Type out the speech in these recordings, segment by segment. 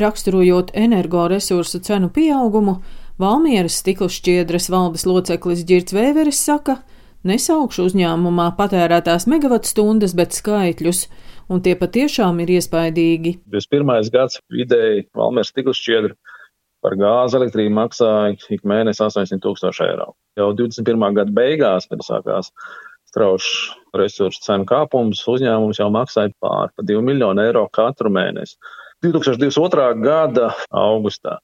Raksturojot energoresursu cenu pieaugumu, Valmieras stikla šķiedras valdes loceklis Girts Vēveris saka, nesaukšu uzņēmumā patērētās megavatstundas, bet skaitļus, un tie patiešām ir iespaidīgi. 21. gads vidēji Valmieras stikla šķiedra par gāzi elektrību maksāja ik mēnesi 800 tūkstoši eiro. Jau 21. gada beigās, kad sākās straušs resursu cenu kāpums, uzņēmums jau maksāja pār pa 2 miljonu eiro katru mēnesi. 2022. gada augustā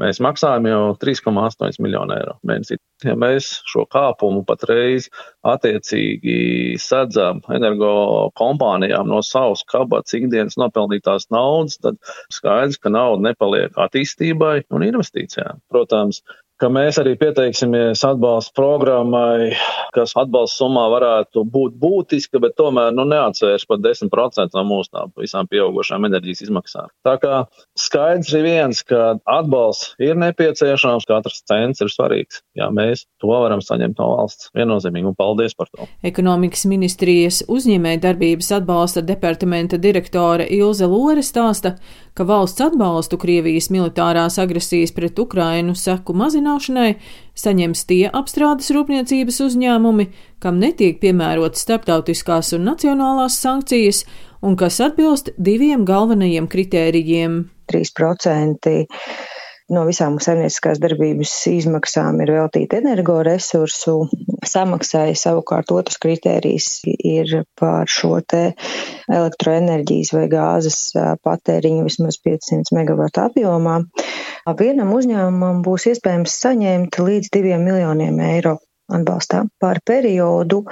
Mēs maksājam jau 3,8 miljonu eiro mēnesī. Ja mēs šo kāpumu patreiz attiecīgi sadzam energo kompānijām no savas kabatas ikdienas nopelnītās naudas, tad skaidrs, ka nauda nepaliek attīstībai un investīcijām. Protams, ka mēs arī pieteiksimies atbalsta programmai, kas atbalsta summā varētu būt būtiska, bet tomēr nu, neatsvērš pat 10% no mūsu tām visām pieaugušām enerģijas izmaksām. Tā kā skaidrs ir viens, ka atbalsts ir nepieciešams, katrs cents ir svarīgs. Jā, mēs to varam saņemt no valsts viennozīmīgi un paldies par to. Ekonomikas ministrijas uzņēmē darbības atbalsta departamenta direktore Ilze Lore stāsta, ka valsts atbalstu Krievijas militārās agresijas pret Ukrainu seku mazināšanai saņems tie apstrādes rūpniecības uzņēmumi, kam netiek piemērotas starptautiskās un nacionālās sankcijas, un kas atbilst diviem galvenajiem kritērijiem. 3% no visām saimnieciskās darbības izmaksām ir veltīta energoresursu samaksai. Savukārt otrs kritērijs ir par šo te elektroenerģijas vai gāzes patēriņu vismaz 500 megawatu apjomā. Vienam uzņēmumam būs iespējams saņemt līdz 2 miljoniem eiro atbalstā par periodu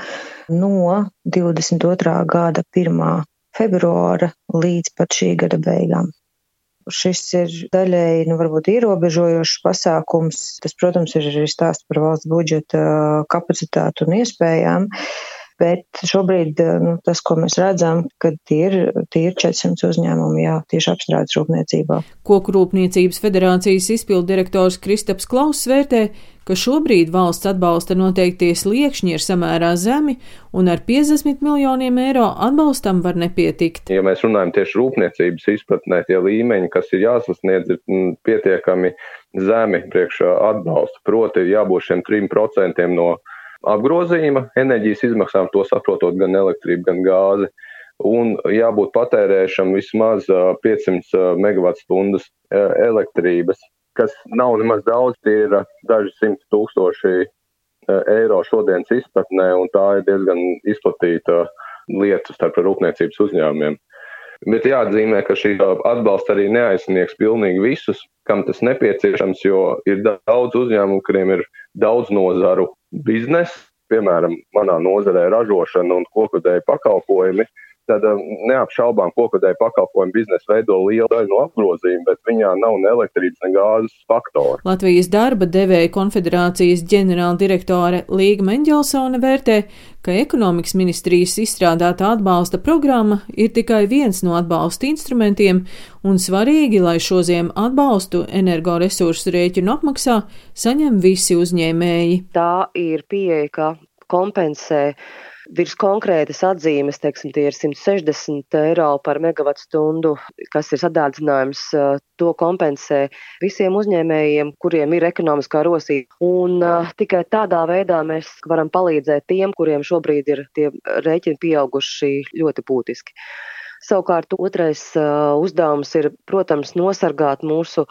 no 22. gada 1. februāra līdz pat šī gada beigām. Šis ir daļēji, nu, varbūt ierobežojošs pasākums. Tas, protams, ir arī stāsts par valsts budžeta kapacitātu un iespējām. Bet šobrīd nu, tas, ko mēs redzam, ka tie ir, tie ir 400 uzņēmumi, jā, tieši apstrādes rūpniecībā. Koku rūpniecības federācijas izpildu direktors Kristaps Klauss vērtē, ka šobrīd valsts atbalsta noteiktie sliekšņi ir samērā zemi, un ar 50 miljoniem eiro atbalstam var nepietikt. Ja mēs runājam tieši rūpniecības izpratnē, tie līmeņi, kas ir jāsasniedz, ir mm, pietiekami zemi priekšā atbalsta. Proti, jābūt šiem 3% no apgrozījuma enerģijas izmaksām, to saprotot gan elektrību, gan gāzi. Un jābūt patērēšam vismaz 500 MWh elektrības, kas nav nemaz daudz, tie ir daži simti tūkstoši eiro šodienas izpratnē, un tā ir diezgan izplatīta lieta starp rūpniecības uzņēmumiem. Bet jāatzīmē, ka šī atbalsta arī neaizsniegs pilnīgi visus, kam tas nepieciešams, jo ir daudz uzņēmumu, kuriem ir daudz nozaru bizness, piemēram, manā nozarē ražošana un kokudēja pakalpojumi, tad neapšaubām kokudēja pakalpojumu biznesa veido lielu daļu no apgrozījuma, bet viņā nav ne elektrības, ne gāzes faktori. Latvijas darba devēja konfederācijas ģenerāldirektore Līga Menģelsone vērtē, ka ekonomikas ministrijas izstrādāta atbalsta programma ir tikai viens no atbalsta instrumentiem, un svarīgi, lai šo ziem atbalstu energoresursu rēķinu apmaksā saņem visi uzņēmēji. Tā ir pieeja, ka kompensē virs konkrētas atzīmes, teiksim, tie ir 160 eiro par megawatu stundu, kas ir sadārdzinājums, to kompensē visiem uzņēmējiem, kuriem ir ekonomiskā rosība. Un uh, tikai tādā veidā mēs varam palīdzēt tiem, kuriem šobrīd ir tie rēķini pieauguši ļoti būtiski. Savukārt otrais uh, uzdevums ir, protams, nosargāt mūsu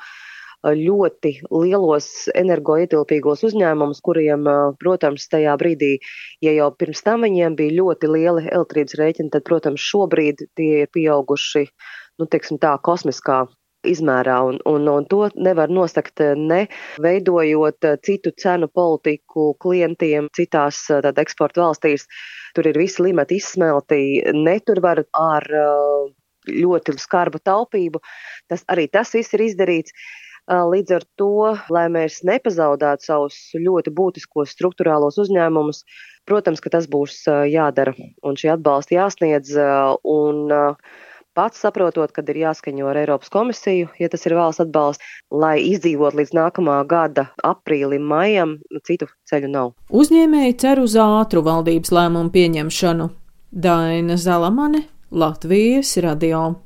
ļoti lielos energoietilpīgos uzņēmumus, kuriem, protams, tajā brīdī, ja jau pirms tam viņiem bija ļoti lieli elektrības rēķini, tad, protams, šobrīd tie ir pieauguši, nu, teiksim tā, kosmiskā izmērā, un, un, un to nevar nosakt ne veidojot citu cenu politiku klientiem citās tāda eksporta valstīs. Tur ir visi limiti izsmelti, ne tur var ar ļoti skarbu taupību. Tas arī tas viss ir izdarīts. Līdz ar to, lai mēs nepazaudētu savus ļoti būtiskos struktūrālos uzņēmumus, protams, ka tas būs jādara un šī atbalsta jāsniedz. Un, Pats saprotot, kad ir jāskaņo ar Eiropas komisiju, ja tas ir valsts atbalsts, lai izdzīvot līdz nākamā gada aprīlim, maijam, citu ceļu nav. Uzņēmēji cer uz ātru valdības lēmumu pieņemšanu. Daina Zalamane, Latvijas radio.